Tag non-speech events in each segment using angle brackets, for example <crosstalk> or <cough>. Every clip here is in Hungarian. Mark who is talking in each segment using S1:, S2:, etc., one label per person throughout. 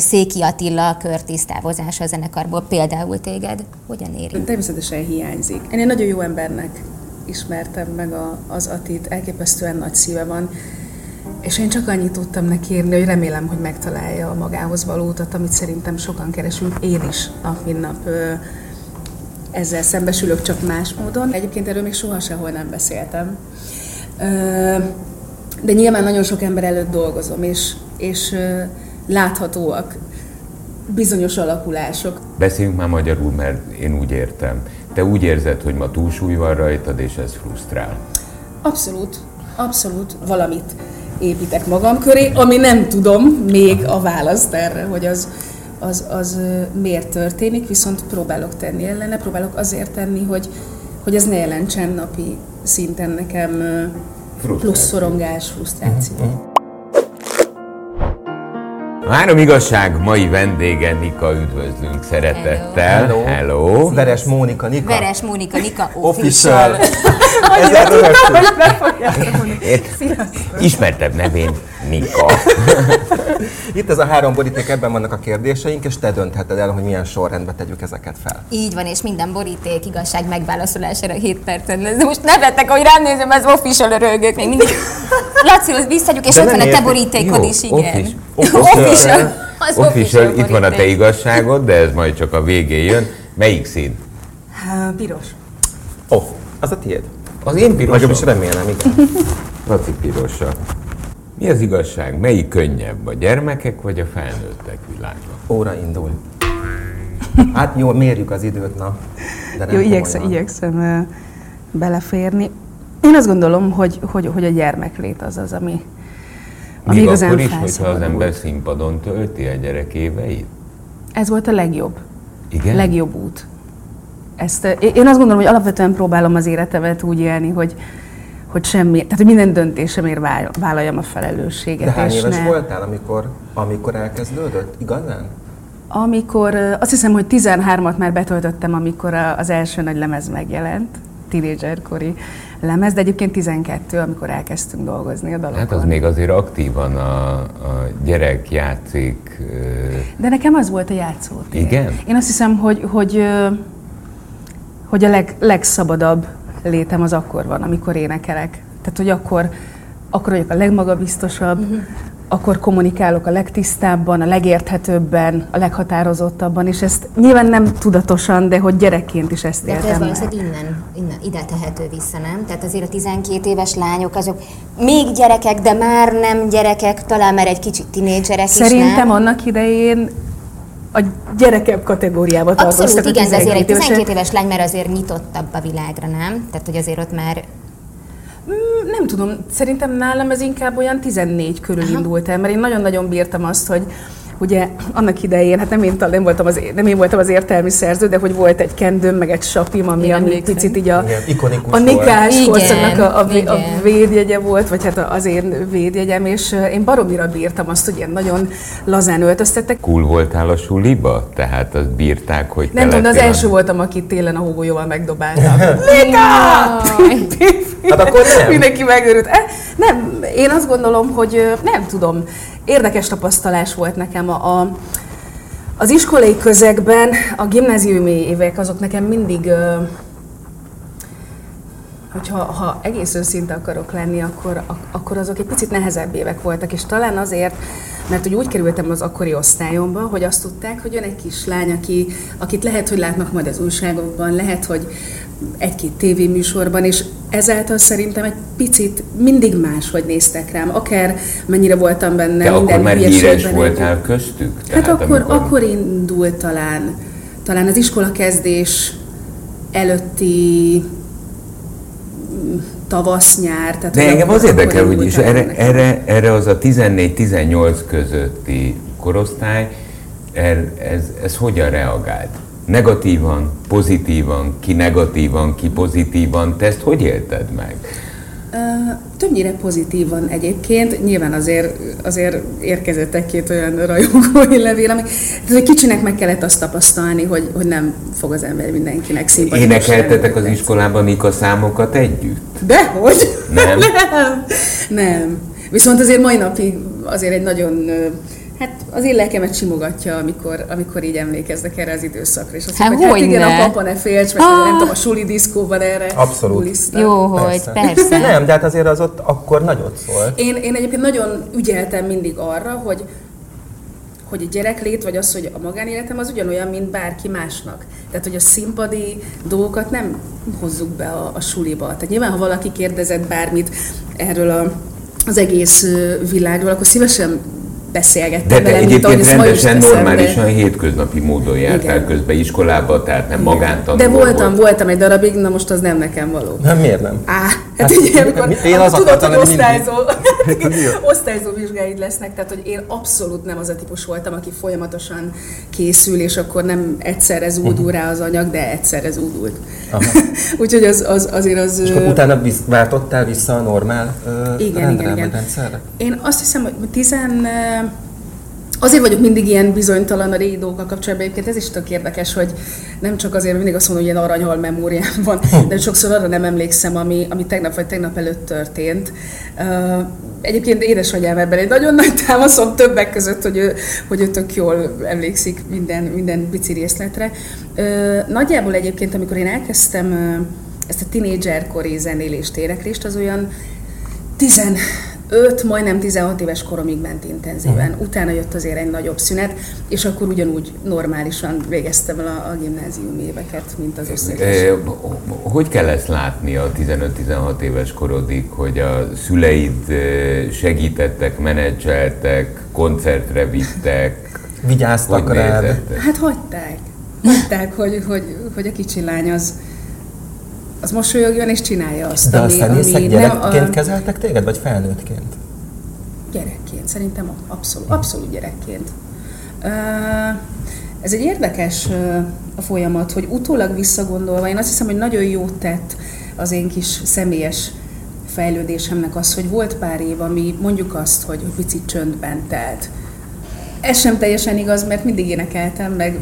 S1: Széki Attila körtisztávozása a zenekarból például téged hogyan éri?
S2: Természetesen hiányzik. Én egy nagyon jó embernek ismertem meg a, az Atit, elképesztően nagy szíve van, és én csak annyit tudtam neki írni, hogy remélem, hogy megtalálja a magához való utat, amit szerintem sokan keresünk. Én is nap, mint nap ezzel szembesülök, csak más módon. Egyébként erről még soha sehol nem beszéltem. De nyilván nagyon sok ember előtt dolgozom, és, és láthatóak bizonyos alakulások.
S3: Beszéljünk már magyarul, mert én úgy értem. Te úgy érzed, hogy ma túlsúly van rajtad, és ez frusztrál?
S2: Abszolút, abszolút valamit építek magam köré, ami nem tudom még a választ erre, hogy az, az, az miért történik, viszont próbálok tenni ellene, próbálok azért tenni, hogy, hogy ez ne jelentsen napi szinten nekem plusz szorongás, frusztráció. Uh-huh.
S3: Három igazság mai vendége Nika, üdvözlünk szeretettel.
S4: Hello. Hello. Veres Mónika Nika.
S1: Veres Mónika Nika <laughs> official.
S4: Ezzel rögtön.
S3: Ismertebb nevén Nika. <laughs>
S4: Itt ez a három boríték, ebben vannak a kérdéseink, és te döntheted el, hogy milyen sorrendbe tegyük ezeket fel.
S1: Így van, és minden boríték igazság megválaszolására 7 percen lesz. De most nevettek, hogy rám nézem, ez official rögök még mindig. <laughs> Laci, azt visszaadjuk, és ott van a te borítékod is, igen. <laughs>
S3: Official. Az official, itt van a te igazságod, de ez majd csak a végén jön. Melyik szín?
S2: Piros.
S4: Ó, oh, az a tiéd.
S3: Az én piros.
S4: Legalábbis remélem, igen.
S3: Laci pirosa. Mi az igazság? Melyik könnyebb? A gyermekek vagy a felnőttek világa?
S4: Óra indul. Hát jó, mérjük az időt, na.
S2: De nem jó, igyekszem, igyekszem beleférni. Én azt gondolom, hogy, hogy, hogy a gyermeklét az az, ami,
S3: ami Még igazán akkor is, hogyha az ember színpadon tölti a gyerek éveit?
S2: Ez volt a legjobb.
S3: Igen?
S2: Legjobb út. Ezt, én azt gondolom, hogy alapvetően próbálom az életemet úgy élni, hogy, hogy semmi, tehát hogy minden döntésemért vállaljam a felelősséget.
S4: De hány éves ne... voltál, amikor, amikor elkezdődött? Igazán?
S2: Amikor, azt hiszem, hogy 13-at már betöltöttem, amikor az első nagy lemez megjelent, tínédzserkori lemez, de egyébként 12, amikor elkezdtünk dolgozni a dalokon.
S3: Hát az még azért aktívan a, a gyerek játszik.
S2: De nekem az volt a játszótér.
S3: Igen?
S2: Én azt hiszem, hogy, hogy, hogy a leg, legszabadabb létem az akkor van, amikor énekelek. Tehát, hogy akkor, akkor vagyok a legmagabiztosabb, uh-huh akkor kommunikálok a legtisztábban, a legérthetőbben, a leghatározottabban, és ezt nyilván nem tudatosan, de hogy gyerekként is ezt
S1: de
S2: éltem
S1: ez valószínűleg innen, innen, ide tehető vissza, nem? Tehát azért a 12 éves lányok azok még gyerekek, de már nem gyerekek, talán már egy kicsit tinédzserek
S2: Szerintem
S1: is, nem?
S2: annak idején a gyerekebb kategóriába tartoztak.
S1: Abszolút, igen, de azért egy 12 éves lány már azért nyitottabb a világra, nem? Tehát, hogy azért ott már
S2: Mm, nem tudom, szerintem nálam ez inkább olyan 14 körül Aha. indult el, mert én nagyon-nagyon bírtam azt, hogy ugye annak idején, hát nem én, nem voltam az, nem én voltam az értelmi szerző, de hogy volt egy kendőm, meg egy sapim, ami, Igen, ami picit így a,
S4: igen,
S2: a nikás korszaknak a, a, a, védjegye volt, vagy hát az én védjegyem, és én baromira bírtam azt, hogy ilyen nagyon lazán öltöztettek.
S3: Cool voltál a suliba? Tehát azt bírták, hogy
S2: Nem tudom, az első voltam, akit télen a hógolyóval megdobáltam. <laughs> Lika! Hát akkor nem. Mindenki megörült. Eh, nem, én azt gondolom, hogy nem tudom, érdekes tapasztalás volt nekem a, a az iskolai közegben a gimnáziumi évek azok nekem mindig, hogyha ha egész őszinte akarok lenni, akkor, akkor azok egy picit nehezebb évek voltak, és talán azért, mert hogy úgy kerültem az akkori osztályomba, hogy azt tudták, hogy jön egy kislány, aki, akit lehet, hogy látnak majd az újságokban, lehet, hogy egy-két tévéműsorban, és ezáltal szerintem egy picit mindig máshogy néztek rám, akár mennyire voltam benne.
S3: De minden akkor már híres voltál egy... köztük?
S2: Hát Tehát akkor, amikor... akkor indult talán, talán az iskola kezdés előtti tavasz-nyár. Tehát
S3: De engem az érdekel, hogy is erre, erre, erre az a 14-18 közötti korosztály, er, ez, ez hogyan reagált? Negatívan, pozitívan, ki negatívan, ki pozitívan, te ezt hogy élted meg?
S2: Többnyire pozitívan egyébként, nyilván azért, azért érkezett egy-két olyan rajongói levél, ami tehát egy kicsinek meg kellett azt tapasztalni, hogy, hogy nem fog az ember mindenkinek szimpatikus.
S3: Énekeltetek az iskolában Nika számokat együtt?
S2: Dehogy!
S3: Nem? <laughs>
S2: nem. Nem. Viszont azért mai napig azért egy nagyon Hát az én lelkemet simogatja, amikor, amikor így emlékeznek erre az időszakra. És azt
S1: hát,
S2: mondja,
S1: hogy
S2: hát igen,
S1: ne?
S2: a papa ne félts, meg ah. nem tudom, a suli diszkóban erre
S4: Abszolút.
S2: bulisznak.
S1: Jó, hogy persze. <laughs>
S4: Nem, de hát azért az ott akkor nagyot szól.
S2: Én, én egyébként nagyon ügyeltem mindig arra, hogy hogy a gyereklét, vagy az, hogy a magánéletem az ugyanolyan, mint bárki másnak. Tehát, hogy a színpadi dolgokat nem hozzuk be a, a suliba. Tehát nyilván, ha valaki kérdezett bármit erről a, az egész világról, akkor szívesen beszélgettem
S3: De te
S2: vele, mint ahogy
S3: egyébként
S2: is
S3: rendesen, normálisan
S2: de-
S3: hétköznapi módon jártál
S2: Igen.
S3: közben iskolába, tehát nem
S2: De
S3: magántanuló
S2: voltam,
S3: volt.
S2: voltam egy darabig, na most az nem nekem való.
S4: Nem, miért nem?
S2: Á, hát,
S4: Hát,
S2: ugye, amikor,
S4: én az
S2: tudod, hogy
S4: lenni mindig.
S2: osztályzó, <laughs> osztályzó vizsgáid lesznek, tehát hogy én abszolút nem az a típus voltam, aki folyamatosan készül, és akkor nem egyszerre zúdul rá az anyag, de egyszerre zúdult. <laughs> Úgyhogy az, az, azért az...
S4: És akkor utána visz, váltottál vissza a normál
S2: igen,
S4: rendre,
S2: igen, igen.
S4: rendszerre?
S2: Én azt hiszem, hogy tizen... Azért vagyok mindig ilyen bizonytalan a régi dolgokkal kapcsolatban, egyébként ez is tök érdekes, hogy nem csak azért, mindig azt mondom, hogy ilyen aranyhal memóriám van, de sokszor arra nem emlékszem, ami, ami tegnap vagy tegnap előtt történt. Uh, egyébként édesanyám ebben egy nagyon nagy támaszom többek között, hogy ő, hogy ő tök jól emlékszik minden, minden pici részletre. Uh, nagyjából egyébként, amikor én elkezdtem uh, ezt a tinédzserkori zenélést, éneklést, az olyan 15, majdnem 16 éves koromig ment intenzíven. Utána jött azért egy nagyobb szünet, és akkor ugyanúgy normálisan végeztem el a, a gimnázium éveket, mint az összes.
S3: Eh, Hogy kell ezt látni a 15-16 éves korodig, hogy a szüleid eh, segítettek, menedzseltek, koncertre vittek?
S4: Vigyáztak rád.
S2: Hát hagyták. Hagyták, hogy, hogy, hogy a kicsi lány az, az mosolyogjon és csinálja azt,
S4: De a
S2: ami,
S4: zenészek
S2: ami
S4: gyerekként
S2: a,
S4: kezeltek téged, vagy felnőttként?
S2: Gyerekként, szerintem abszolút, abszolút gyerekként. Ez egy érdekes a folyamat, hogy utólag visszagondolva, én azt hiszem, hogy nagyon jót tett az én kis személyes fejlődésemnek az, hogy volt pár év, ami mondjuk azt, hogy, hogy picit csöndben telt. Ez sem teljesen igaz, mert mindig énekeltem, meg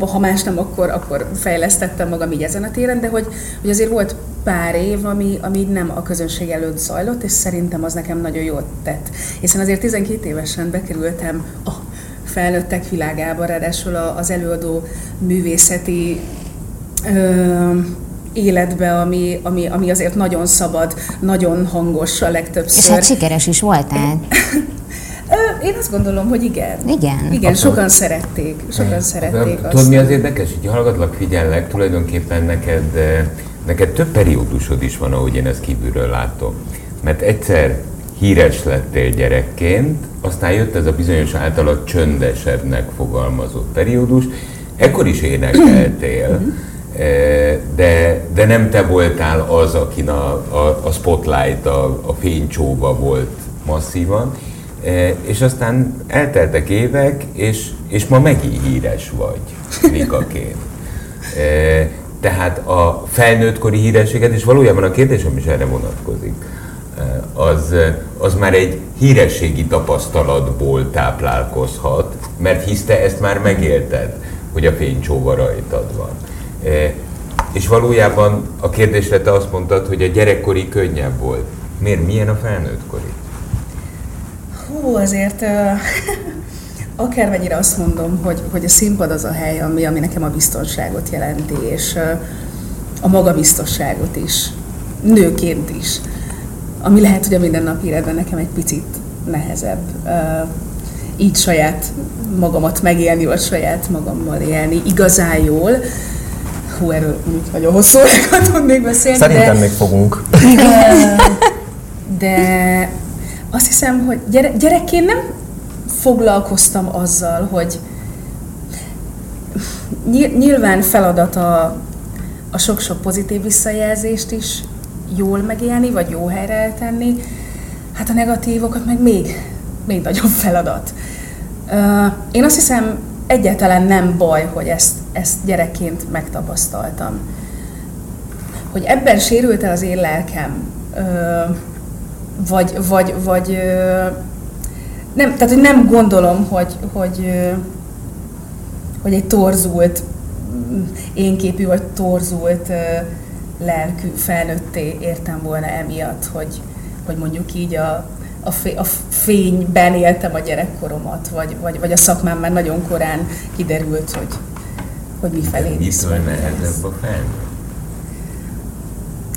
S2: ha más nem, akkor, akkor fejlesztettem magam így ezen a téren, de hogy, hogy azért volt pár év, ami, ami nem a közönség előtt zajlott, és szerintem az nekem nagyon jót tett. Hiszen azért 12 évesen bekerültem a felnőttek világába, ráadásul az előadó művészeti ö, életbe, ami, ami, ami azért nagyon szabad, nagyon hangos a legtöbbször.
S1: És hát sikeres is voltál. <laughs>
S2: Én azt gondolom, hogy igen.
S1: Igen.
S2: Igen,
S3: Abszolút.
S2: sokan szerették. Sokan szerették azt.
S3: Tudod, mi az érdekes? Így hallgatlak, figyellek, tulajdonképpen neked, eh, neked több periódusod is van, ahogy én ezt kívülről látom. Mert egyszer híres lettél gyerekként, aztán jött ez a bizonyos általad csöndesebbnek fogalmazott periódus, ekkor is énekeltél, eh, de, de nem te voltál az, akin a, a, a spotlight, a, a fénycsóva volt masszívan, és aztán elteltek évek, és, és ma megint híres vagy, Vikaként. Eh, Tehát a felnőttkori hírességet, és valójában a kérdésem is erre vonatkozik, eh, az, az már egy hírességi tapasztalatból táplálkozhat, mert hisz te ezt már megélted, hogy a fénycsóva rajtad van. És valójában a kérdésre te azt mondtad, hogy a gyerekkori könnyebb volt. Miért? Milyen a felnőttkori?
S2: Hú, azért <laughs> akármennyire azt mondom, hogy, hogy a színpad az a hely, ami, ami nekem a biztonságot jelenti, és a magabiztosságot is, nőként is. Ami lehet, hogy a mindennapi életben nekem egy picit nehezebb. Így saját magamat megélni, vagy saját magammal élni igazán jól. Hú, erről mondjuk nagyon hosszú órákat tudnék beszélni,
S4: Szerintem
S2: de...
S4: még fogunk. <laughs>
S2: De azt hiszem, hogy gyere, gyerekként nem foglalkoztam azzal, hogy ny- nyilván feladat a, a sok-sok pozitív visszajelzést is jól megélni, vagy jó helyre eltenni. Hát a negatívokat meg még, még nagyobb feladat. Ö, Én azt hiszem, egyáltalán nem baj, hogy ezt, ezt gyerekként megtapasztaltam. Hogy ebben sérült el az én lelkem, vagy, vagy, vagy nem, tehát hogy nem gondolom, hogy, hogy, hogy egy torzult énképű vagy torzult lelkű felnőtté értem volna emiatt, hogy, hogy mondjuk így a, a, a fényben éltem a gyerekkoromat, vagy, vagy, vagy a szakmám már nagyon korán kiderült, hogy, hogy mi felé
S3: Mitől nehezebb a felnőtt?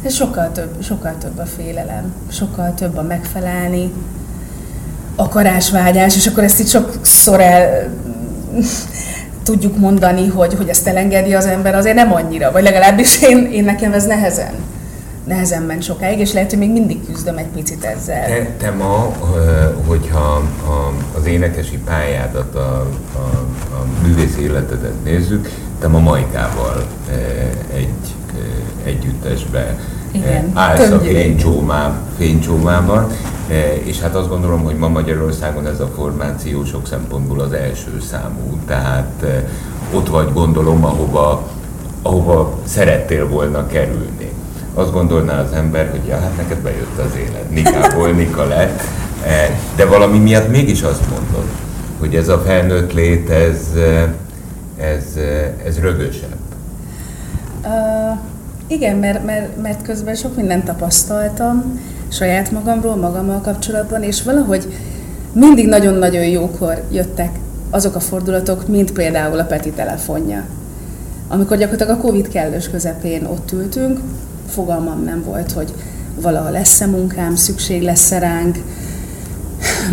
S2: Sokkal több, sokkal több a félelem, sokkal több a megfelelni, akarásvágyás, és akkor ezt itt sokszor el <laughs> tudjuk mondani, hogy, hogy ezt elengedi az ember, azért nem annyira, vagy legalábbis én, én nekem ez nehezen nehezen ment sokáig, és lehet, hogy még mindig küzdöm egy picit ezzel.
S3: Te, te ma, hogyha az énekesi pályádat, a, a, a művész életedet nézzük, te ma Majkával egy együttesbe igen, állsz a fénycsómá, fénycsómában, és hát azt gondolom, hogy ma Magyarországon ez a formáció sok szempontból az első számú, tehát ott vagy gondolom, ahova, ahova szerettél volna kerülni. Azt gondolná az ember, hogy ja, hát neked bejött az élet, Nikából Nika lett, de valami miatt mégis azt mondod, hogy ez a felnőtt lét, ez, ez, ez rögösebb.
S2: Igen, mert, mert, mert közben sok mindent tapasztaltam saját magamról, magammal kapcsolatban, és valahogy mindig nagyon-nagyon jókor jöttek azok a fordulatok, mint például a Peti telefonja. Amikor gyakorlatilag a Covid kellős közepén ott ültünk, fogalmam nem volt, hogy valaha lesz-e munkám, szükség lesz-e ránk,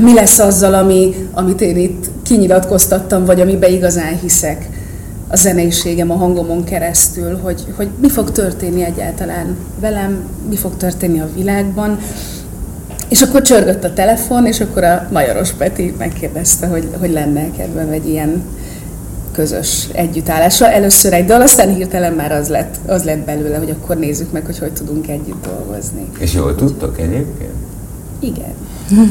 S2: mi lesz azzal, ami, amit én itt kinyilatkoztattam, vagy amiben igazán hiszek a zeneiségem, a hangomon keresztül, hogy, hogy mi fog történni egyáltalán velem, mi fog történni a világban. És akkor csörgött a telefon, és akkor a Majoros Peti megkérdezte, hogy, hogy lenne kedvem egy ilyen közös együttállásra. Először egy dal, aztán hirtelen már az lett, az lett belőle, hogy akkor nézzük meg, hogy hogy tudunk együtt dolgozni.
S3: És jól tudtok egyébként?
S2: Igen.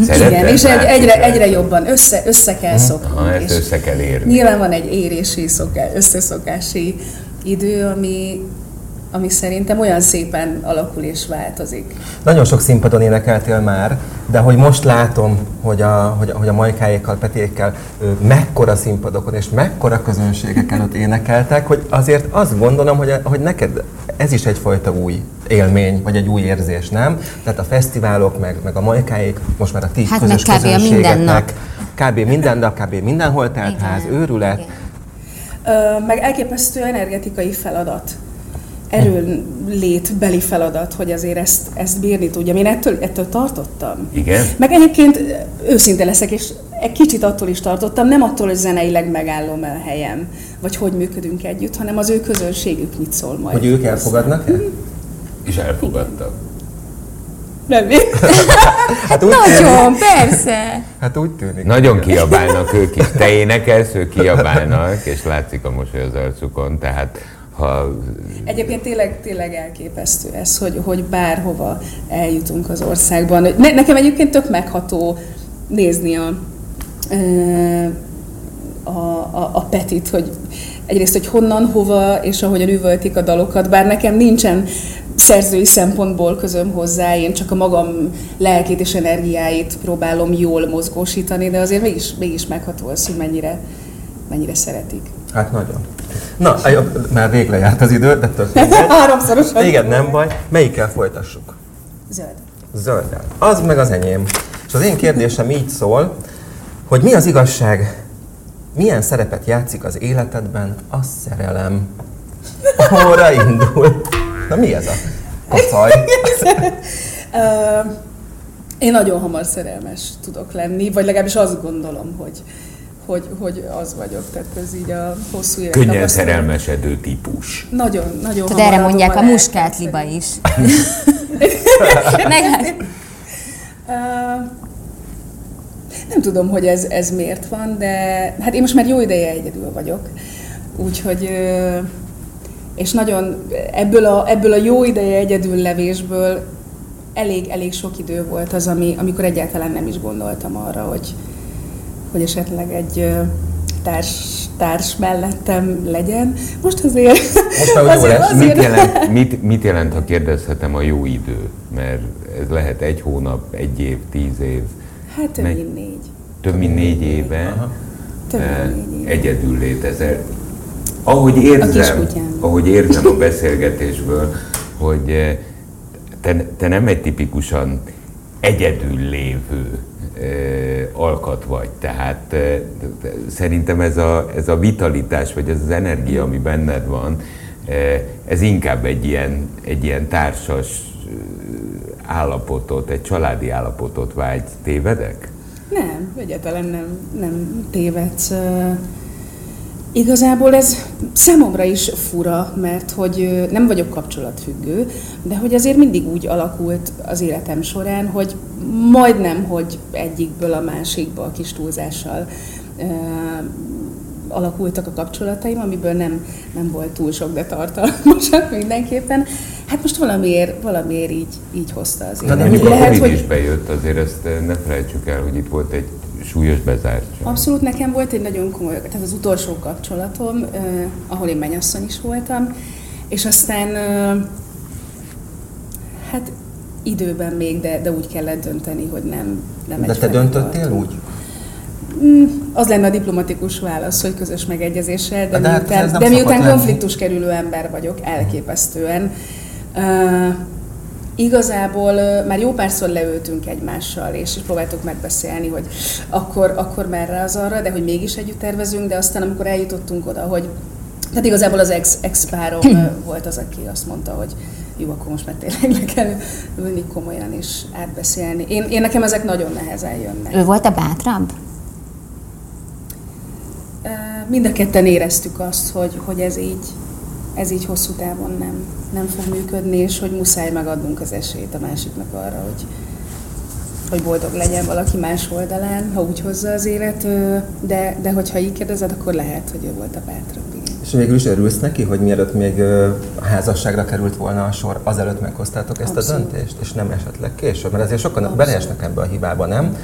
S2: Igen, és egy, egyre, egyre jobban össze, össze kell szokni.
S3: Ha, ezt össze kell érni.
S2: Nyilván van egy érési, szoká, összeszokási idő, ami, ami szerintem olyan szépen alakul és változik.
S4: Nagyon sok színpadon énekeltél már, de hogy most látom, hogy a, hogy, hogy a majkáékkal, petékkel mekkora színpadokon és mekkora közönségek előtt énekeltek, hogy azért azt gondolom, hogy, hogy neked ez is egyfajta új élmény, vagy egy új érzés, nem? Tehát a fesztiválok, meg, meg a majkáék, most már a ti hát közös meg kb. minden nap. Kb. minden nap, kb. mindenhol telt ház, őrület. Igen.
S2: Ö, meg elképesztő energetikai feladat erőlétbeli feladat, hogy azért ezt, ezt bírni tudjam. Én ettől, ettől tartottam.
S3: Igen.
S2: Meg egyébként őszinte leszek, és egy kicsit attól is tartottam, nem attól, hogy zeneileg megállom a helyem, vagy hogy működünk együtt, hanem az ő közönségük mit szól majd.
S4: Hogy ők elfogadnak-e? Mm.
S3: És elfogadtak.
S2: Nem <laughs>
S1: hát úgy Nagyon, tűnik, persze.
S4: Hát úgy tűnik.
S3: Nagyon kiabálnak ők is. Te énekelsz, ők kiabálnak, és látszik a mosoly az arcukon, tehát ha...
S2: Egyébként tényleg, tényleg elképesztő ez, hogy, hogy bárhova eljutunk az országban. Ne, nekem egyébként tök megható nézni a, a, a, a Petit, hogy egyrészt, hogy honnan, hova, és ahogyan üvöltik a dalokat, bár nekem nincsen szerzői szempontból közöm hozzá, én csak a magam lelkét és energiáit próbálom jól mozgósítani, de azért mégis, mégis megható az, hogy mennyire, mennyire szeretik.
S4: Hát nagyon. Na, már végre járt az idő, de tök <laughs>
S2: Háromszorosan.
S4: Igen, nem baj. Melyikkel folytassuk?
S2: Zöld.
S4: Zöldel. Az meg az enyém. És az én kérdésem így szól, hogy mi az igazság, milyen szerepet játszik az életedben a szerelem? Hóra indul. Na mi ez a kocaj? <laughs>
S2: én nagyon hamar szerelmes tudok lenni, vagy legalábbis azt gondolom, hogy hogy, hogy az vagyok, tehát ez így a hosszú évek
S3: Könnyen szerelmesedő típus.
S2: Nagyon, nagyon
S1: Tudod, erre mondják a muskátliba is. <laughs>
S2: Meg, nem tudom, hogy ez, ez miért van, de hát én most már jó ideje egyedül vagyok, úgyhogy és nagyon ebből a, ebből a jó ideje egyedül levésből elég, elég sok idő volt az, ami, amikor egyáltalán nem is gondoltam arra, hogy, hogy esetleg egy társ, társ mellettem legyen. Most azért...
S4: Most már <laughs> azért,
S3: azért, Mit, jelent, mit, mit jelent, ha kérdezhetem a jó idő? Mert ez lehet egy hónap, egy év, tíz év.
S2: Hát több mint négy.
S3: Több mint négy éve. Több mint négy éve. Egyedül létezel. Ahogy érzem, ahogy érzem a <laughs> beszélgetésből, hogy te, te nem egy tipikusan egyedül lévő alkat vagy. Tehát szerintem ez a, ez a vitalitás, vagy ez az energia, ami benned van, ez inkább egy ilyen, egy ilyen társas állapotot, egy családi állapotot vágy. Tévedek?
S2: Nem, egyáltalán nem, nem tévedsz. Igazából ez számomra is fura, mert hogy nem vagyok kapcsolatfüggő, de hogy azért mindig úgy alakult az életem során, hogy majdnem, hogy egyikből a másikba a kis túlzással alakultak a kapcsolataim, amiből nem, nem volt túl sok, de tartalmasak <laughs> mindenképpen. Hát most valamiért, valamiért így, így hozta az
S3: élet. De Lehet, hogy... is bejött, azért ezt ne felejtsük el, hogy itt volt egy súlyos bezártság.
S2: Abszolút nekem volt egy nagyon komoly, tehát az utolsó kapcsolatom, eh, ahol én mennyasszony is voltam, és aztán eh, hát időben még, de, de úgy kellett dönteni, hogy nem, nem
S4: De te döntöttél úgy?
S2: Mm, az lenne a diplomatikus válasz, hogy közös megegyezéssel, de, de, hát miután, de miután konfliktus kerülő ember vagyok, elképesztően. Uh, igazából már jó párszor leültünk egymással, és, és próbáltuk megbeszélni, hogy akkor, akkor merre az arra, de hogy mégis együtt tervezünk, de aztán amikor eljutottunk oda, hogy tehát igazából az ex, ex párom <clears throat> volt az, aki azt mondta, hogy jó, akkor most már tényleg le kell ülni komolyan és átbeszélni. Én, én nekem ezek nagyon nehezen jönnek.
S1: Ő volt a bátrabb?
S2: mind a ketten éreztük azt, hogy, hogy ez így, ez így hosszú távon nem, nem fog működni, és hogy muszáj megadnunk az esélyt a másiknak arra, hogy, hogy boldog legyen valaki más oldalán, ha úgy hozza az élet, de, de hogyha így kérdezed, akkor lehet, hogy ő volt a bátrabb.
S4: És végül is örülsz neki, hogy mielőtt még a házasságra került volna a sor, azelőtt meghoztátok ezt Abszolút. a döntést, és nem esetleg később? Mert azért sokan beleesnek ebbe a hibába, nem?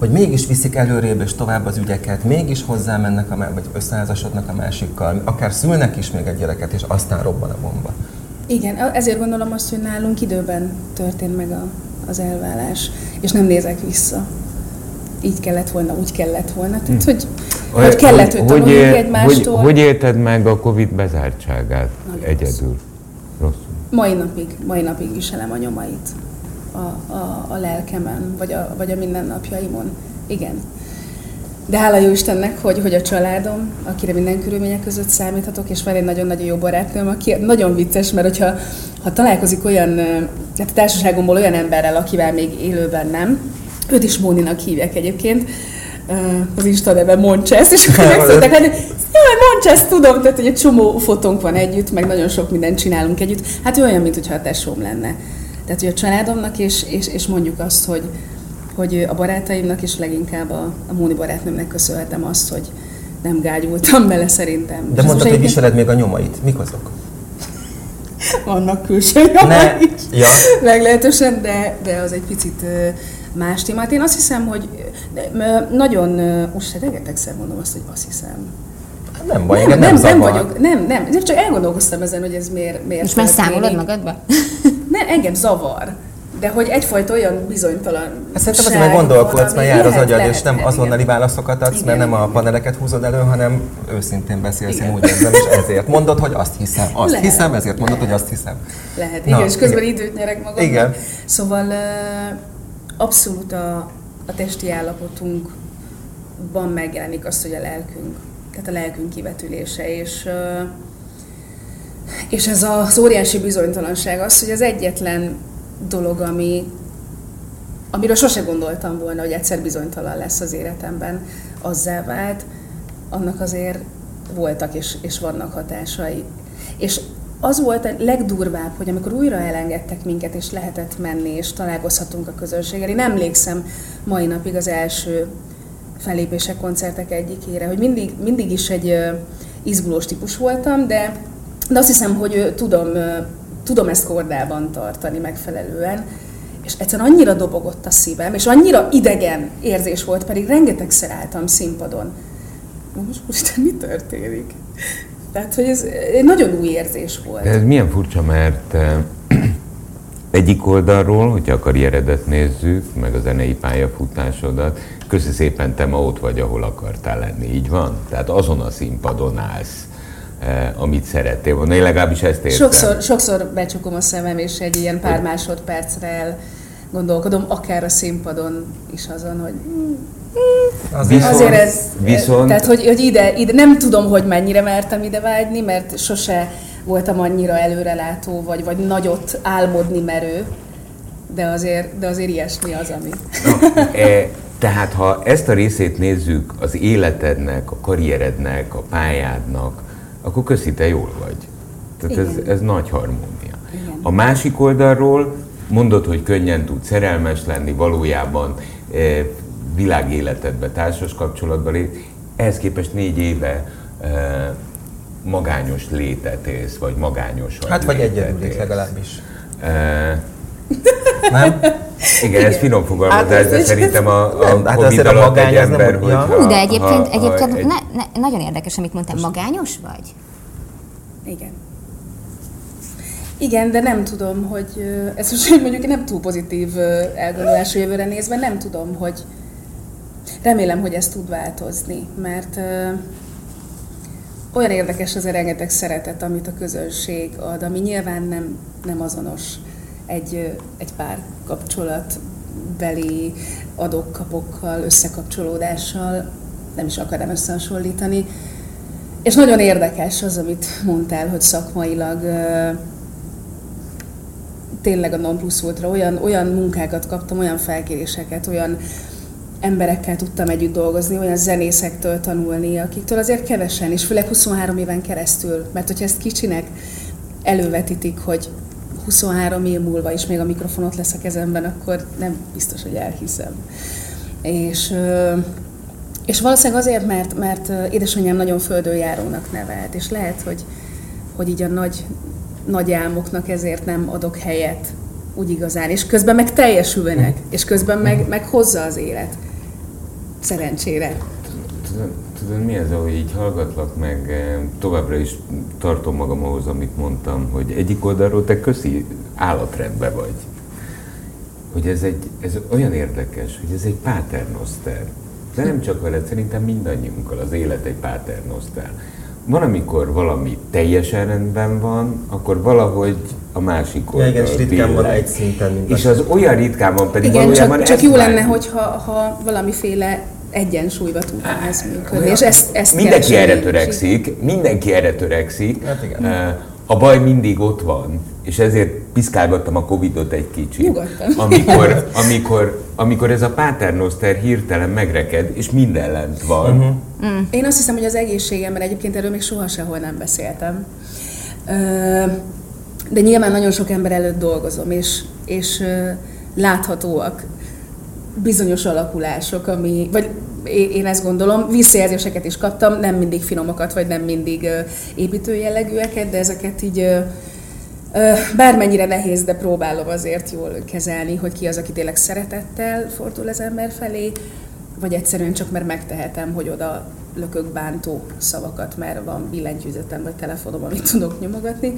S4: Hogy mégis viszik előrébb és tovább az ügyeket, mégis hozzámennek, a, vagy összeházasodnak a másikkal, akár szülnek is még egy gyereket, és aztán robban a bomba.
S2: Igen, ezért gondolom azt, hogy nálunk időben történt meg a, az elvállás, és nem nézek vissza. Így kellett volna, úgy kellett volna. Tehát, hm. hogy, hogy kellett, hogy, hogy, él, egymástól.
S3: Hogy, hogy élted meg a Covid bezártságát Nagyon egyedül? Rosszul.
S2: Mai napig, mai napig viselem a nyomait a, a, a lelkemen, vagy a, vagy a mindennapjaimon. Igen. De hála jó Istennek, hogy, hogy a családom, akire minden körülmények között számíthatok, és van egy nagyon-nagyon jó barátnőm, aki nagyon vicces, mert hogyha ha találkozik olyan, hát a társaságomból olyan emberrel, akivel még élőben nem, őt is Móninak hívják egyébként, az Insta neve Moncsesz, és akkor megszóltak, hogy jaj, Moncsesz, tudom, tehát hogy egy csomó fotónk van együtt, meg nagyon sok mindent csinálunk együtt. Hát olyan, mintha a tesóm lenne. Tehát, hogy a családomnak, és, és, és mondjuk azt, hogy, hogy a barátaimnak, és leginkább a, a Móni barátnőmnek köszönhetem azt, hogy nem gágyultam bele szerintem.
S4: De mondtad, hogy viseled még a nyomait. Mik azok?
S2: Vannak külső nyomai is. Ja. Meglehetősen, de, de az egy picit más témát. Én azt hiszem, hogy nagyon, most rengetegszer mondom azt, hogy azt hiszem.
S4: Nem baj, nem, nem,
S2: nem, nem vagyok, nem, nem, nem, csak elgondolkoztam ezen, hogy ez miért, miért
S1: Most már számolod magadba? <laughs>
S2: Ne, engem zavar. De hogy egyfajta olyan bizonytalan.
S4: Hát szerintem azért meg gondolkodsz, mert jár az agyad, és nem azonnali válaszokat adsz, igen, mert nem a paneleket húzod elő, hanem őszintén beszélsz, igen. én úgy érzem, és ezért mondod, hogy azt hiszem. Azt Lehet. hiszem, ezért mondod, Lehet. hogy azt hiszem.
S2: Lehet, igen, Na, és közben igen. időt nyerek magamnak. Igen. Szóval abszolút a, a testi állapotunkban megjelenik az, hogy a lelkünk, tehát a lelkünk kivetülése, és és ez az óriási bizonytalanság az, hogy az egyetlen dolog, ami, amiről sose gondoltam volna, hogy egyszer bizonytalan lesz az életemben, azzá vált, annak azért voltak és, és vannak hatásai. És az volt a legdurvább, hogy amikor újra elengedtek minket, és lehetett menni, és találkozhatunk a közönséggel. Én emlékszem mai napig az első felépések, koncertek egyikére, hogy mindig, mindig is egy izgulós típus voltam, de de azt hiszem, hogy tudom, tudom ezt kordában tartani megfelelően, és egyszerűen annyira dobogott a szívem, és annyira idegen érzés volt, pedig rengetegszer álltam színpadon. Most most mi történik? Tehát, hogy ez egy nagyon új érzés volt.
S3: Ez milyen furcsa, mert <clears throat> egyik oldalról, hogyha a karrieredet nézzük, meg a zenei pályafutásodat, köszi szépen te ma ott vagy, ahol akartál lenni, így van? Tehát azon a színpadon állsz amit szerettél volna. Én legalábbis ezt értem.
S2: Sokszor, sokszor becsukom a szemem, és egy ilyen pár másodpercre el gondolkodom, akár a színpadon is azon, hogy Azért, azért ez, viszont... tehát hogy, hogy ide, ide, nem tudom, hogy mennyire mertem ide vágyni, mert sose voltam annyira előrelátó, vagy, vagy nagyot álmodni merő, de azért, de azért ilyesmi az, ami.
S3: Na, e, tehát ha ezt a részét nézzük az életednek, a karrierednek, a pályádnak, akkor köszi, te jól vagy. Tehát ez, ez nagy harmónia. Igen. A másik oldalról mondod, hogy könnyen tud szerelmes lenni, valójában e, világéletedbe, társas kapcsolatban lép, ehhez képest négy éve e, magányos létet élsz, vagy magányos
S4: Hát vagy egyedül legalábbis. E,
S3: nem? Igen, ez finom fogalmazás, hát, de szerintem a, a
S4: hát Covid a alatt egy ember,
S1: hogy... Hú, de egyébként, ha, egyébként ha, ne, ne, nagyon érdekes, amit mondtam, magányos vagy?
S2: Igen. Igen, de nem tudom, hogy ez most mondjuk nem túl pozitív elgondolás a jövőre nézve, nem tudom, hogy remélem, hogy ez tud változni, mert olyan érdekes az a rengeteg szeretet, amit a közönség ad, ami nyilván nem, nem azonos egy, egy pár kapcsolatbeli adok-kapokkal, összekapcsolódással, nem is akarom összehasonlítani. És nagyon érdekes az, amit mondtál, hogy szakmailag tényleg a non plus ultra olyan, olyan munkákat kaptam, olyan felkéréseket, olyan emberekkel tudtam együtt dolgozni, olyan zenészektől tanulni, akiktől azért kevesen, és főleg 23 éven keresztül, mert hogyha ezt kicsinek elővetítik, hogy 23 év múlva is még a mikrofon ott lesz a kezemben, akkor nem biztos, hogy elhiszem. És, és valószínűleg azért, mert, mert édesanyám nagyon földönjárónak nevelt, és lehet, hogy, hogy így a nagy, nagy álmoknak ezért nem adok helyet úgy igazán, és közben meg teljesülnek, és közben meg, meg hozza az élet. Szerencsére.
S3: Tudod mi ez, ahogy így hallgatlak meg, továbbra is tartom magam ahhoz, amit mondtam, hogy egyik oldalról te köszi állatrendbe vagy. Hogy ez, egy, ez olyan érdekes, hogy ez egy paternoster. De nem csak veled, szerintem mindannyiunkkal az élet egy paternoster. Van, amikor valami teljesen rendben van, akkor valahogy a másik oldal.
S4: Igen, és ritkán van egy szinten.
S3: És az olyan ritkán van pedig
S2: igen, valójában csak, csak jó lenne, hogyha ha valamiféle egyensúlyba tudna ez működni. És ezt, ezt
S3: mindenki erre törekszik, mindenki erre törekszik. Hát igen. A baj mindig ott van, és ezért piszkálgattam a Covidot egy kicsit. Amikor, <laughs> amikor, amikor ez a paternoster hirtelen megreked, és minden lent van. Uh-huh.
S2: Mm. Én azt hiszem, hogy az egészségemben egyébként erről még soha sehol nem beszéltem. De nyilván nagyon sok ember előtt dolgozom, és, és láthatóak bizonyos alakulások, ami, vagy én ezt gondolom, visszajelzéseket is kaptam, nem mindig finomokat, vagy nem mindig építő jellegűeket, de ezeket így bármennyire nehéz, de próbálom azért jól kezelni, hogy ki az, aki tényleg szeretettel fordul az ember felé, vagy egyszerűen csak mert megtehetem, hogy oda lökök bántó szavakat, mert van billentyűzetem vagy telefonom, amit tudok nyomogatni.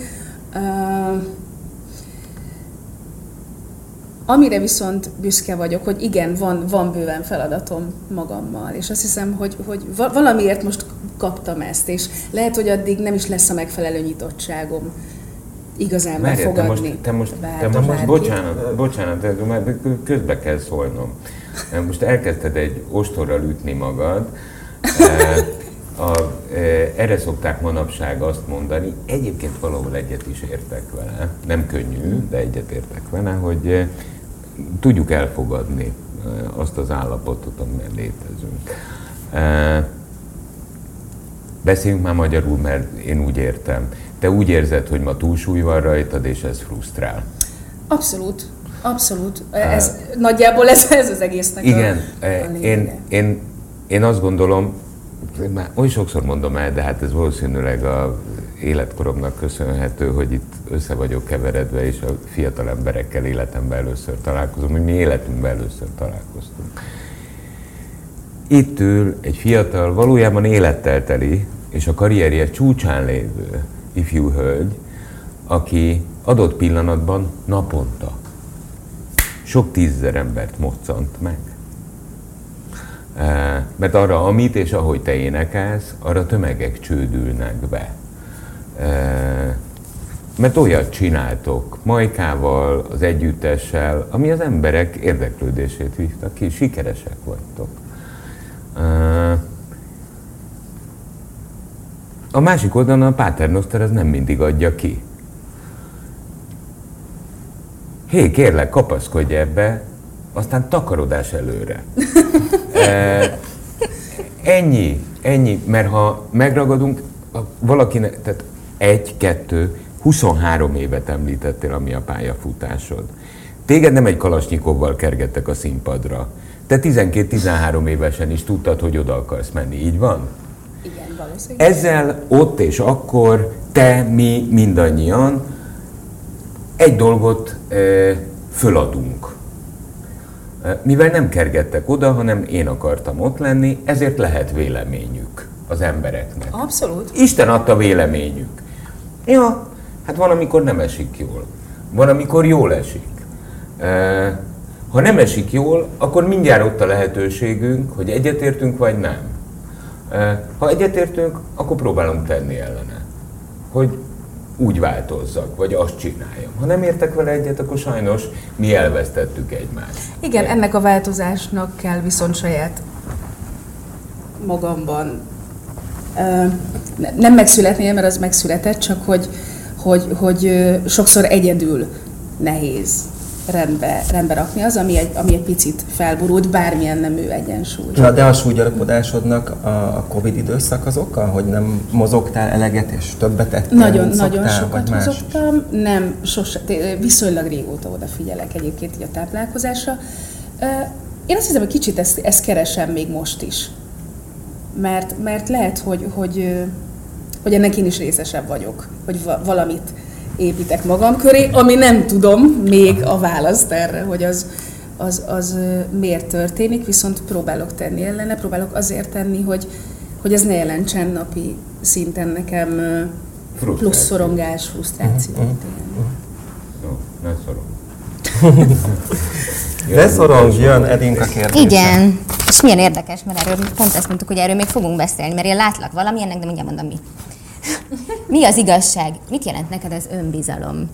S2: Amire viszont büszke vagyok, hogy igen, van, van bőven feladatom magammal, és azt hiszem, hogy, hogy valamiért most kaptam ezt, és lehet, hogy addig nem is lesz a megfelelő nyitottságom igazán Merje, befogadni.
S3: Te most, te most, te most bocsánat, bocsánat, mert közbe kell szólnom. <laughs> Most elkezdted egy ostorral ütni magad, <laughs> a, erre szokták manapság azt mondani, egyébként valahol egyet is értek vele, nem könnyű, de egyet értek vele, hogy tudjuk elfogadni azt az állapotot, amiben létezünk. Beszéljünk már magyarul, mert én úgy értem. Te úgy érzed, hogy ma túlsúly van rajtad, és ez frusztrál?
S2: Abszolút. Abszolút. Ez, uh, nagyjából ez, ez az egésznek
S3: Igen, a, a én, én, én azt gondolom, már oly sokszor mondom el, de hát ez valószínűleg a életkoromnak köszönhető, hogy itt össze vagyok keveredve, és a fiatal emberekkel életemben először találkozom, hogy mi életünkben először találkoztunk. Itt ül egy fiatal, valójában élettel teli, és a karrierje csúcsán lévő ifjú hölgy, aki adott pillanatban naponta sok tízzer embert moccant meg. Mert arra, amit és ahogy te énekelsz, arra tömegek csődülnek be. mert olyat csináltok Majkával, az együttessel, ami az emberek érdeklődését vívta ki, sikeresek vagytok. A másik oldalon a Paternoster ez nem mindig adja ki. Hé, kérlek, kapaszkodj ebbe, aztán takarodás előre. <laughs> e, ennyi, ennyi, mert ha megragadunk, valakinek, tehát egy, kettő, 23 évet említettél, ami a pályafutásod. Téged nem egy kalasnyikovval kergettek a színpadra. Te 12-13 évesen is tudtad, hogy oda akarsz menni, így van?
S2: Igen, valószínűleg.
S3: Ezzel ott és akkor te, mi, mindannyian egy dolgot e, föladunk. Mivel nem kergettek oda, hanem én akartam ott lenni, ezért lehet véleményük az embereknek.
S2: Abszolút.
S3: Isten adta véleményük. Ja, hát van, amikor nem esik jól. Van, amikor jól esik. Ha nem esik jól, akkor mindjárt ott a lehetőségünk, hogy egyetértünk vagy nem. Ha egyetértünk, akkor próbálunk tenni ellene. Hogy úgy változzak, vagy azt csináljam. Ha nem értek vele egyet, akkor sajnos mi elvesztettük egymást.
S2: Igen, ennek a változásnak kell viszont saját magamban nem megszületnie, mert az megszületett, csak hogy, hogy, hogy sokszor egyedül nehéz rendbe, rendbe rakni az, ami egy, ami egy picit felborult, bármilyen nemű egyensúly.
S4: Na, de a súlygyarapodásodnak a, a Covid időszak az oka, hogy nem mozogtál eleget és többet ettél,
S2: Nagyon, nagyon sokat mozogtam, nem, sose, viszonylag régóta odafigyelek egyébként így a táplálkozásra. Én azt hiszem, hogy kicsit ezt, ezt keresem még most is. Mert, mert lehet, hogy, hogy, hogy ennek én is részesebb vagyok, hogy valamit építek magam köré, ami nem tudom még a választ erre, hogy az, az, az miért történik, viszont próbálok tenni ellene, próbálok azért tenni, hogy, hogy ez ne jelentsen napi szinten nekem plusz szorongás, frusztrációt. Uh-huh.
S3: Jó, ne szorong. <laughs>
S4: Ne szorong, jön Edinka kérdése.
S1: Igen, és milyen érdekes, mert erről pont ezt mondtuk, hogy erről még fogunk beszélni, mert én látlak valamilyennek, de mindjárt mondom mi. Mi az igazság? Mit jelent neked az önbizalom?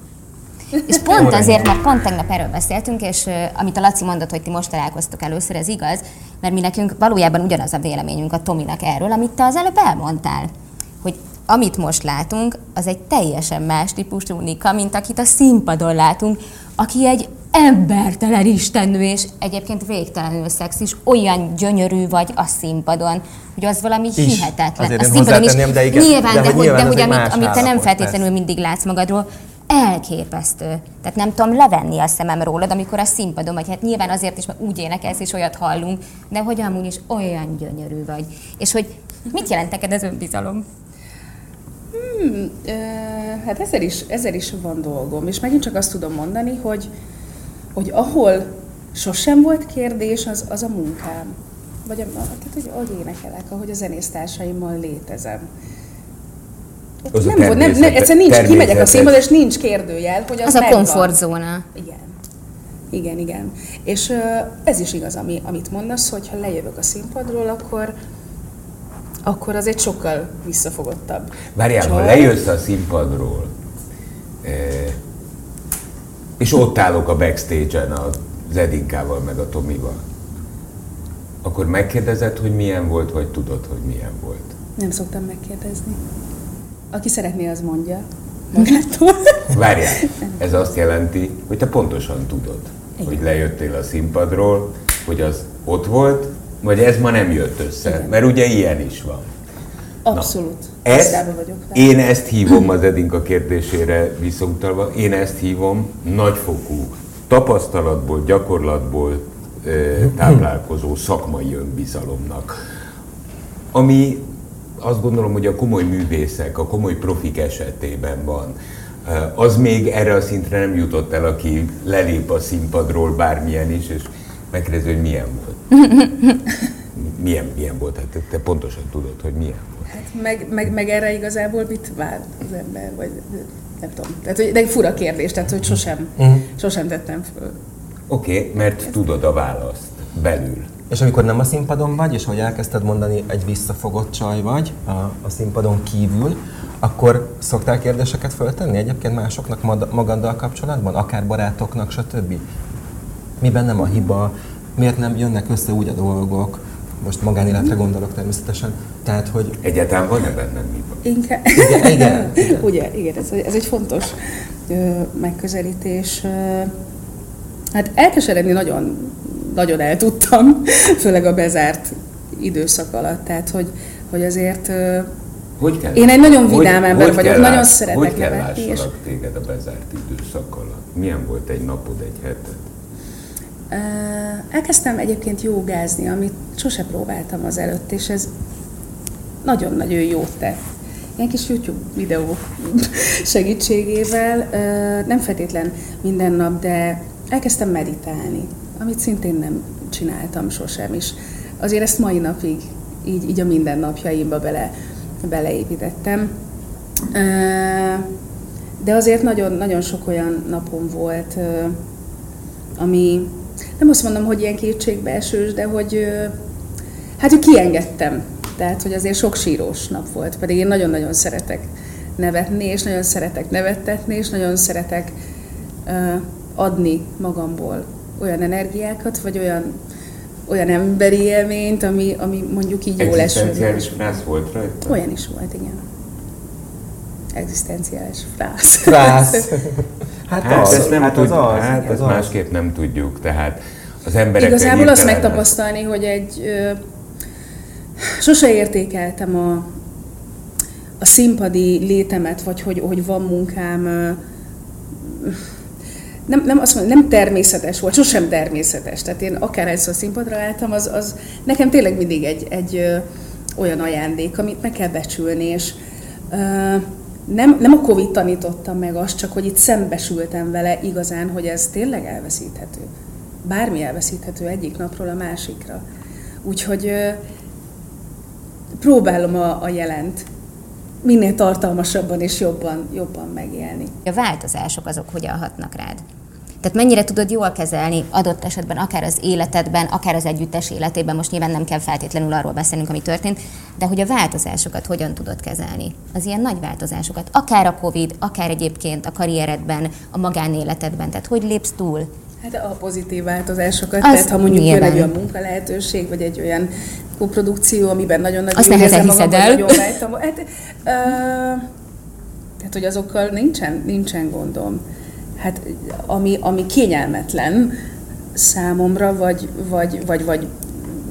S1: És pont azért, mert pont tegnap erről beszéltünk, és uh, amit a Laci mondott, hogy ti most találkoztok először, ez igaz, mert mi nekünk valójában ugyanaz a véleményünk a Tominak erről, amit te az előbb elmondtál. Hogy amit most látunk, az egy teljesen más típusú Nika, mint akit a színpadon látunk, aki egy embertelen istennő, és egyébként végtelenül szexis, olyan gyönyörű vagy a színpadon, hogy az valami is. hihetetlen.
S4: Azért a színpadon is. De igen,
S1: nyilván, de, de, hogy, de hogy amit, amit te nem feltétlenül persze. mindig látsz magadról, elképesztő. Tehát nem tudom levenni a szemem rólad, amikor a színpadon vagy. Hát nyilván azért is, mert úgy énekelsz, és olyat hallunk, de hogy amúgy is olyan gyönyörű vagy. És hogy mit jelent neked ez önbizalom?
S2: Hmm, ö, hát ezzel is, ezzel is van dolgom, és megint csak azt tudom mondani, hogy, hogy ahol sosem volt kérdés, az, az a munkám. Vagy a, tehát, hogy ahogy énekelek, ahogy a zenésztársaimmal létezem.
S3: Az
S2: nem,
S3: a
S2: nem, nem, egyszerűen nincs, kimegyek a színpadra, és nincs kérdőjel, hogy az
S1: Az a komfortzóna.
S2: Igen. Igen, igen. És ez is igaz, ami, amit mondasz, hogy ha lejövök a színpadról, akkor, akkor az egy sokkal visszafogottabb.
S3: Várjál, ha lejössz a színpadról, eh, és ott állok a backstage-en az Edinkával meg a Tomival, akkor megkérdezed, hogy milyen volt, vagy tudod, hogy milyen volt?
S2: Nem szoktam megkérdezni. Aki szeretné, az mondja magától.
S3: Várjál, ez azt jelenti, hogy te pontosan tudod, Igen. hogy lejöttél a színpadról, hogy az ott volt, vagy ez ma nem jött össze, Igen. mert ugye ilyen is van.
S2: Abszolút.
S3: Na, ezt, vagyok én ezt hívom az Edinka kérdésére visszautalva, én ezt hívom nagyfokú tapasztalatból, gyakorlatból táplálkozó szakmai önbizalomnak. Ami azt gondolom, hogy a komoly művészek, a komoly profik esetében van. Az még erre a szintre nem jutott el, aki lelép a színpadról bármilyen is, és megkérdezi, hogy milyen volt. <laughs> Milyen, milyen volt? Hát te pontosan tudod, hogy milyen volt.
S2: Hát meg, meg, meg erre igazából mit vár az ember, vagy nem tudom. Tehát, hogy, de egy fura kérdés, tehát hogy sosem, uh-huh. sosem tettem föl.
S3: Oké, okay, mert tudod a választ belül.
S4: És amikor nem a színpadon vagy, és hogy elkezdted mondani, egy visszafogott csaj vagy a, a színpadon kívül, akkor szoktál kérdéseket föltenni egyébként másoknak magaddal kapcsolatban, akár barátoknak, stb.? Miben nem a hiba? Miért nem jönnek össze úgy a dolgok? Most magánéletre gondolok természetesen. Tehát, hogy...
S3: Egyáltalán van-e bennem hiba?
S2: Inkább.
S4: Igen, igen. igen. <laughs>
S2: Ugye, igen, ez, ez egy fontos ö, megközelítés. Hát elkeseredni nagyon, nagyon el tudtam, <laughs> főleg a bezárt időszak alatt. Tehát, hogy, hogy azért
S3: hogy kell,
S2: én egy nagyon vidám hogy, ember
S3: hogy
S2: vagyok, nagyon lás, szeretek
S3: Hogy kell és... téged a bezárt időszak alatt? Milyen volt egy napod, egy heted?
S2: Elkezdtem egyébként jogázni, amit sose próbáltam az előtt, és ez nagyon-nagyon jót tett. Ilyen kis YouTube videó <laughs> segítségével, nem feltétlen minden nap, de elkezdtem meditálni, amit szintén nem csináltam sosem, és azért ezt mai napig így, így a mindennapjaimba bele, beleépítettem. De azért nagyon, nagyon sok olyan napom volt, ami nem azt mondom, hogy ilyen kétségbeesős, de hogy hát hogy kiengedtem. Tehát, hogy azért sok sírós nap volt, pedig én nagyon-nagyon szeretek nevetni, és nagyon szeretek nevettetni, és nagyon szeretek adni magamból olyan energiákat, vagy olyan, olyan emberi élményt, ami, ami mondjuk így jól eső.
S3: Egzisztenciális frász volt rajta?
S2: Olyan is volt, igen. Egzisztenciális frász.
S4: Frász. <laughs>
S3: Hát, hát az, ezt nem hát tud, az, hát az, ezt az. másképp nem tudjuk, tehát az emberek...
S2: Igazából azt megtapasztalni, hogy egy... Ö, sose értékeltem a, a színpadi létemet, vagy hogy, hogy van munkám, ö, nem, nem azt mondom, nem természetes volt, sosem természetes. Tehát én akár egyszer színpadra álltam, az, az nekem tényleg mindig egy, egy ö, olyan ajándék, amit meg kell becsülni, és ö, nem, nem a Covid tanította meg azt, csak hogy itt szembesültem vele igazán, hogy ez tényleg elveszíthető. Bármi elveszíthető egyik napról a másikra. Úgyhogy ö, próbálom a, a jelent minél tartalmasabban és jobban, jobban megélni.
S1: A változások azok hogyan hatnak rád? Tehát mennyire tudod jól kezelni adott esetben, akár az életedben, akár az együttes életében, most nyilván nem kell feltétlenül arról beszélnünk, ami történt, de hogy a változásokat hogyan tudod kezelni? Az ilyen nagy változásokat, akár a Covid, akár egyébként a karrieredben, a magánéletedben, tehát hogy lépsz túl?
S2: Hát a pozitív változásokat, az tehát ha mondjuk jön egy olyan munkalehetőség, vagy egy olyan koprodukció, amiben nagyon-nagyon
S1: Azt nehezen hiszed el. Nagyon
S2: vágytam. Hát, uh, tehát, hogy azokkal nincsen, nincsen gondom hát ami, ami kényelmetlen számomra, vagy, vagy, vagy, vagy,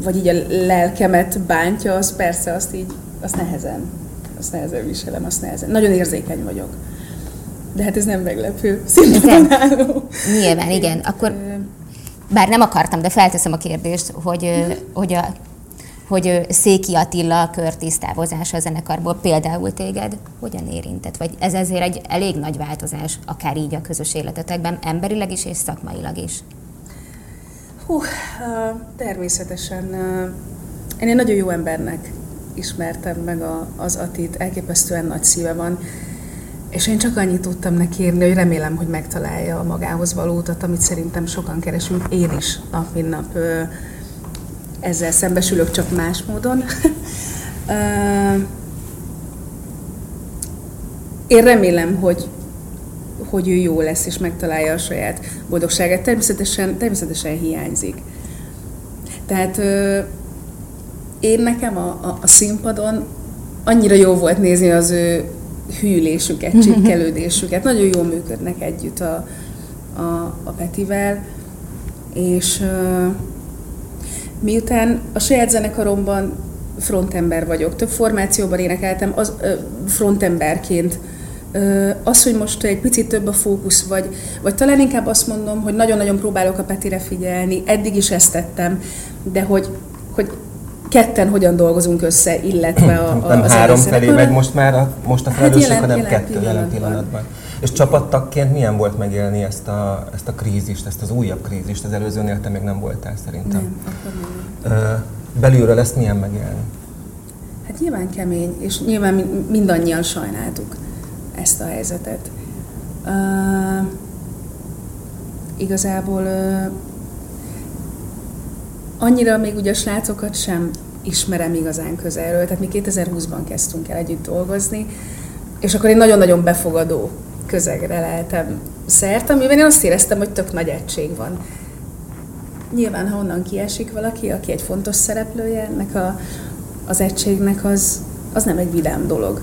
S2: vagy így a lelkemet bántja, az persze azt így, azt nehezen, azt nehezen viselem, azt nehezen. Nagyon érzékeny vagyok. De hát ez nem meglepő. Szintén
S1: Nyilván, igen. Akkor, bár nem akartam, de felteszem a kérdést, hogy, hogy a hogy Széki Attila körtisztávozása a zenekarból például téged hogyan érintett? Vagy ez ezért egy elég nagy változás, akár így a közös életetekben, emberileg is és szakmailag is?
S2: Hú, természetesen. Én egy nagyon jó embernek ismertem meg az Atit, elképesztően nagy szíve van, és én csak annyit tudtam neki írni, hogy remélem, hogy megtalálja a magához való utat, amit szerintem sokan keresünk, én is nap mint nap ezzel szembesülök csak más módon. <laughs> Én remélem, hogy, hogy ő jó lesz, és megtalálja a saját boldogságát. Természetesen, természetesen hiányzik. Tehát én nekem a, a, a színpadon annyira jó volt nézni az ő hűlésüket, csipkelődésüket. Nagyon jól működnek együtt a, a, a Petivel, és Miután a saját zenekaromban frontember vagyok, több formációban énekeltem, az ö, frontemberként. Az, hogy most egy picit több a fókusz, vagy, vagy talán inkább azt mondom, hogy nagyon-nagyon próbálok a Petire figyelni, eddig is ezt tettem, de hogy, hogy ketten hogyan dolgozunk össze, illetve a,
S4: a Nem a három felé megy most már a, most a felelősség, hát hanem jelen kettő pillanatban. jelen pillanatban. És csapattagként milyen volt megélni ezt a, ezt a krízist, ezt az újabb krízist? Az előzőnél te még nem voltál szerintem. Nem, akkor nem. Belülről ezt milyen megélni?
S2: Hát nyilván kemény, és nyilván mindannyian sajnáltuk ezt a helyzetet. Uh, igazából uh, annyira még ugye a srácokat sem ismerem igazán közelről, tehát mi 2020-ban kezdtünk el együtt dolgozni, és akkor egy nagyon-nagyon befogadó közegre lehetem szert, amiben én azt éreztem, hogy tök nagy egység van. Nyilván, ha onnan kiesik valaki, aki egy fontos szereplője ennek a, az egységnek, az, az nem egy vidám dolog.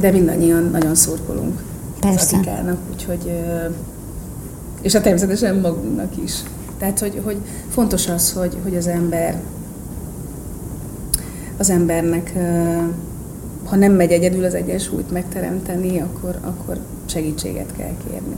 S2: De mindannyian nagyon szurkolunk
S1: Persze.
S2: az úgyhogy és a természetesen magunknak is. Tehát, hogy, hogy fontos az, hogy, hogy az ember az embernek ha nem megy egyedül az egyensúlyt megteremteni, akkor, akkor segítséget kell kérni.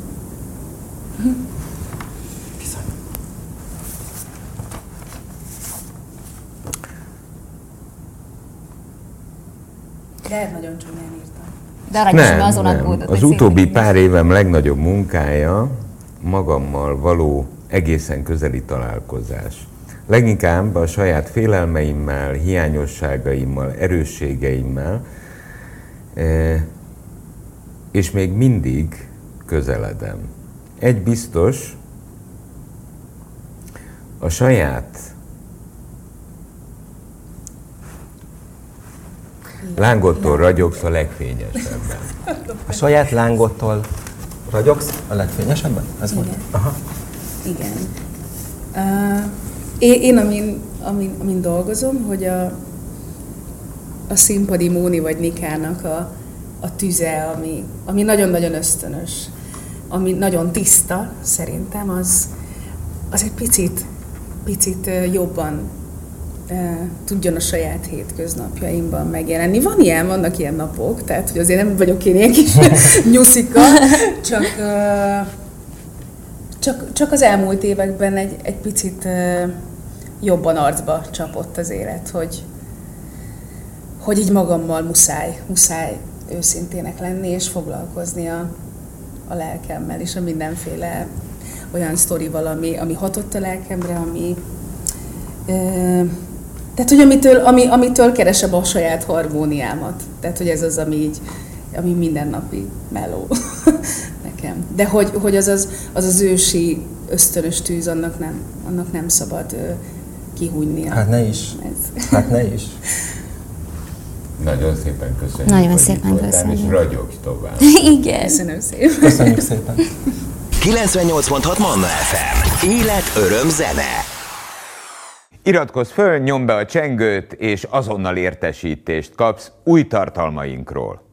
S2: De nagyon csúnyán írtam.
S1: De arra nem, azon nem.
S3: Aggódott, Az utóbbi pár évem legnagyobb munkája magammal való egészen közeli találkozás. Leginkább a saját félelmeimmel, hiányosságaimmal, erősségeimmel, és még mindig közeledem. Egy biztos, a saját lángottól ragyogsz a legfényesebben.
S4: A saját lángottól ragyogsz a legfényesebben?
S2: Ez Igen. Volt? Aha. Igen. Uh, én, én amin, amin, amin dolgozom, hogy a, a színpadi Móni vagy Nikának a, a tüze, ami, ami nagyon-nagyon ösztönös, ami nagyon tiszta, szerintem, az, az egy picit, picit jobban tudjon a saját hétköznapjaimban megjelenni. Van ilyen, vannak ilyen napok, tehát hogy azért nem vagyok én ilyen kis <laughs> nyuszika, csak, csak, csak az elmúlt években egy, egy picit jobban arcba csapott az élet, hogy, hogy így magammal muszáj, muszáj őszintének lenni, és foglalkozni a, a lelkemmel, és a mindenféle olyan sztorival, ami, ami hatott a lelkemre, ami, tehát, hogy amitől, ami, amitől keresem a saját harmóniámat. Tehát, hogy ez az, ami így, ami mindennapi meló <laughs> nekem. De hogy, hogy az, az, az az ősi ösztönös tűz, annak nem, annak nem szabad ö, kihújnia.
S4: Hát ne is. Ez. Hát ne is. <laughs>
S3: Nagyon szépen köszönjük.
S1: Nagyon szépen köszönjük.
S3: És ragyogj tovább. <laughs>
S1: Igen.
S2: Köszönöm szépen.
S4: Köszönjük szépen.
S5: 98.6 Manna FM. Élet, öröm, zene.
S3: Iratkozz föl, nyomd be a csengőt, és azonnal értesítést kapsz új tartalmainkról.